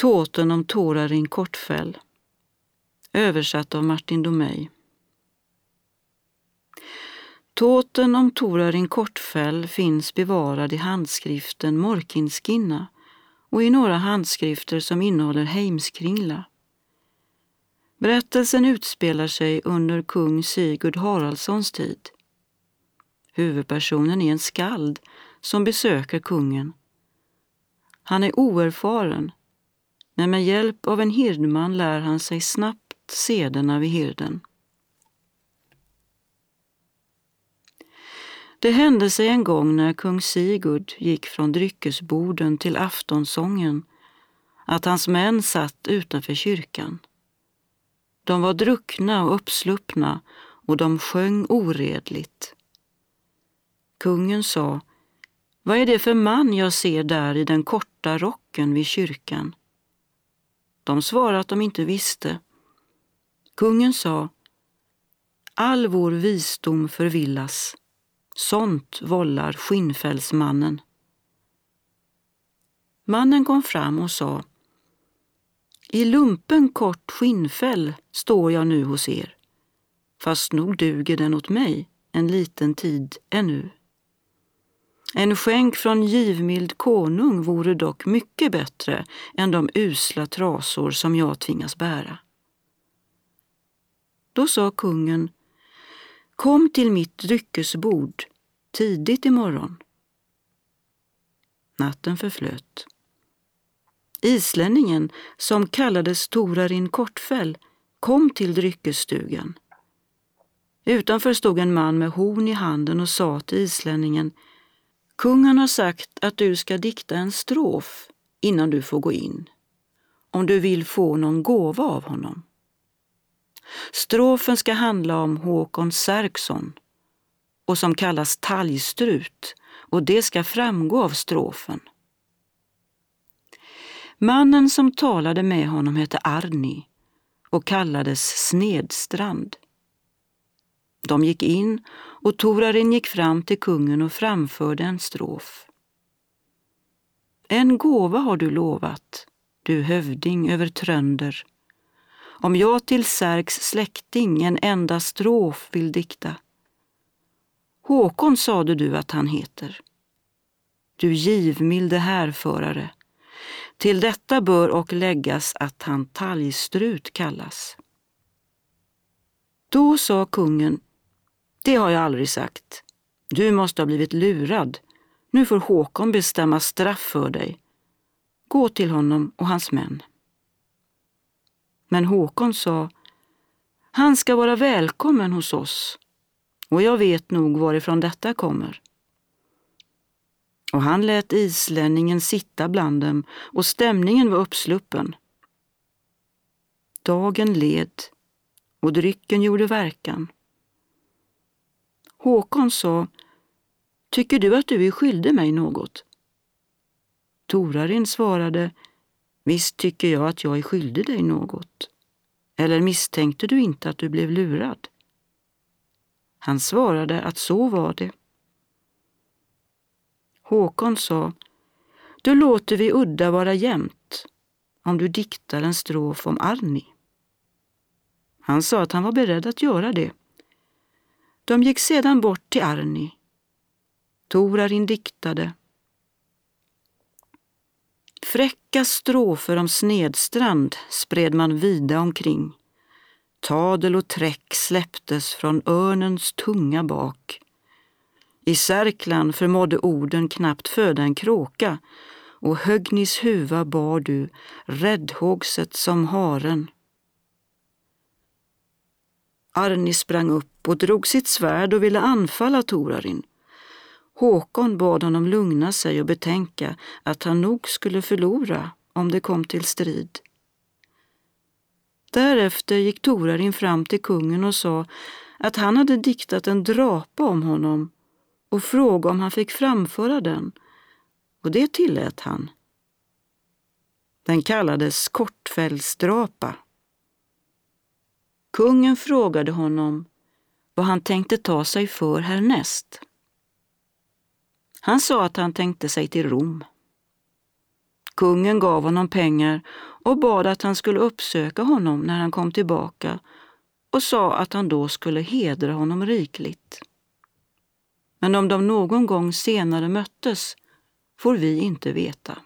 Tåten om Torarin Kortfäll. Översatt av Martin Domeij. Tåten om Torarin Kortfäll finns bevarad i handskriften Morkinskinna och i några handskrifter som innehåller Heimskringla. Berättelsen utspelar sig under kung Sigurd Haraldssons tid. Huvudpersonen är en skald som besöker kungen. Han är oerfaren, men med hjälp av en hirdman lär han sig snabbt sederna vid hirden. Det hände sig en gång när kung Sigurd gick från dryckesborden till aftonsången att hans män satt utanför kyrkan. De var druckna och uppsluppna och de sjöng oredligt. Kungen sa, vad är det för man jag ser där i den korta rocken vid kyrkan? De svarade att de inte visste. Kungen sa, all vår visdom förvillas. Sånt vållar skinnfällsmannen. Mannen kom fram och sa, i lumpen kort skinnfäll står jag nu hos er, fast nog duger den åt mig en liten tid ännu. En skänk från givmild konung vore dock mycket bättre än de usla trasor som jag tvingas bära. Då sa kungen, kom till mitt dryckesbord tidigt imorgon. Natten förflöt. Islänningen, som kallades Torarin Kortfäll, kom till dryckesstugan. Utanför stod en man med horn i handen och sa till islänningen Kungen har sagt att du ska dikta en strof innan du får gå in, om du vill få någon gåva av honom. Strofen ska handla om Håkon Serksson och som kallas talgstrut och det ska framgå av strofen. Mannen som talade med honom hette Arni och kallades Snedstrand. De gick in och Torarin gick fram till kungen och framförde en strof. En gåva har du lovat, du hövding över trönder, om jag till Särks släkting en enda strof vill dikta. Håkon sade du att han heter. Du givmilde härförare, till detta bör och läggas att han talgstrut kallas. Då sa kungen, det har jag aldrig sagt. Du måste ha blivit lurad. Nu får Håkon bestämma straff för dig. Gå till honom och hans män. Men Håkon sa, han ska vara välkommen hos oss och jag vet nog varifrån detta kommer. Och han lät islänningen sitta bland dem och stämningen var uppsluppen. Dagen led och drycken gjorde verkan. Håkon sa, tycker du att du är skyldig mig något? Torarin svarade, visst tycker jag att jag är skyldig dig något. Eller misstänkte du inte att du blev lurad? Han svarade att så var det. Håkon sa, då låter vi udda vara jämnt om du diktar en strof om Arni. Han sa att han var beredd att göra det. De gick sedan bort till Arni. Torarin diktade. Fräcka strofer om Snedstrand spred man vida omkring. Tadel och träck släpptes från örnens tunga bak. I Särklan förmådde orden knappt föda en kråka och Högnis huva bar du, räddhågset som haren. Arni sprang upp och drog sitt svärd och ville anfalla Torarin. Håkon bad honom lugna sig och betänka att han nog skulle förlora om det kom till strid. Därefter gick Torarin fram till kungen och sa att han hade diktat en drapa om honom och frågade om han fick framföra den, och det tillät han. Den kallades Kortfällsdrapa. Kungen frågade honom vad han tänkte ta sig för härnäst. Han sa att han tänkte sig till Rom. Kungen gav honom pengar och bad att han skulle uppsöka honom när han kom tillbaka och sa att han då skulle hedra honom rikligt. Men om de någon gång senare möttes får vi inte veta.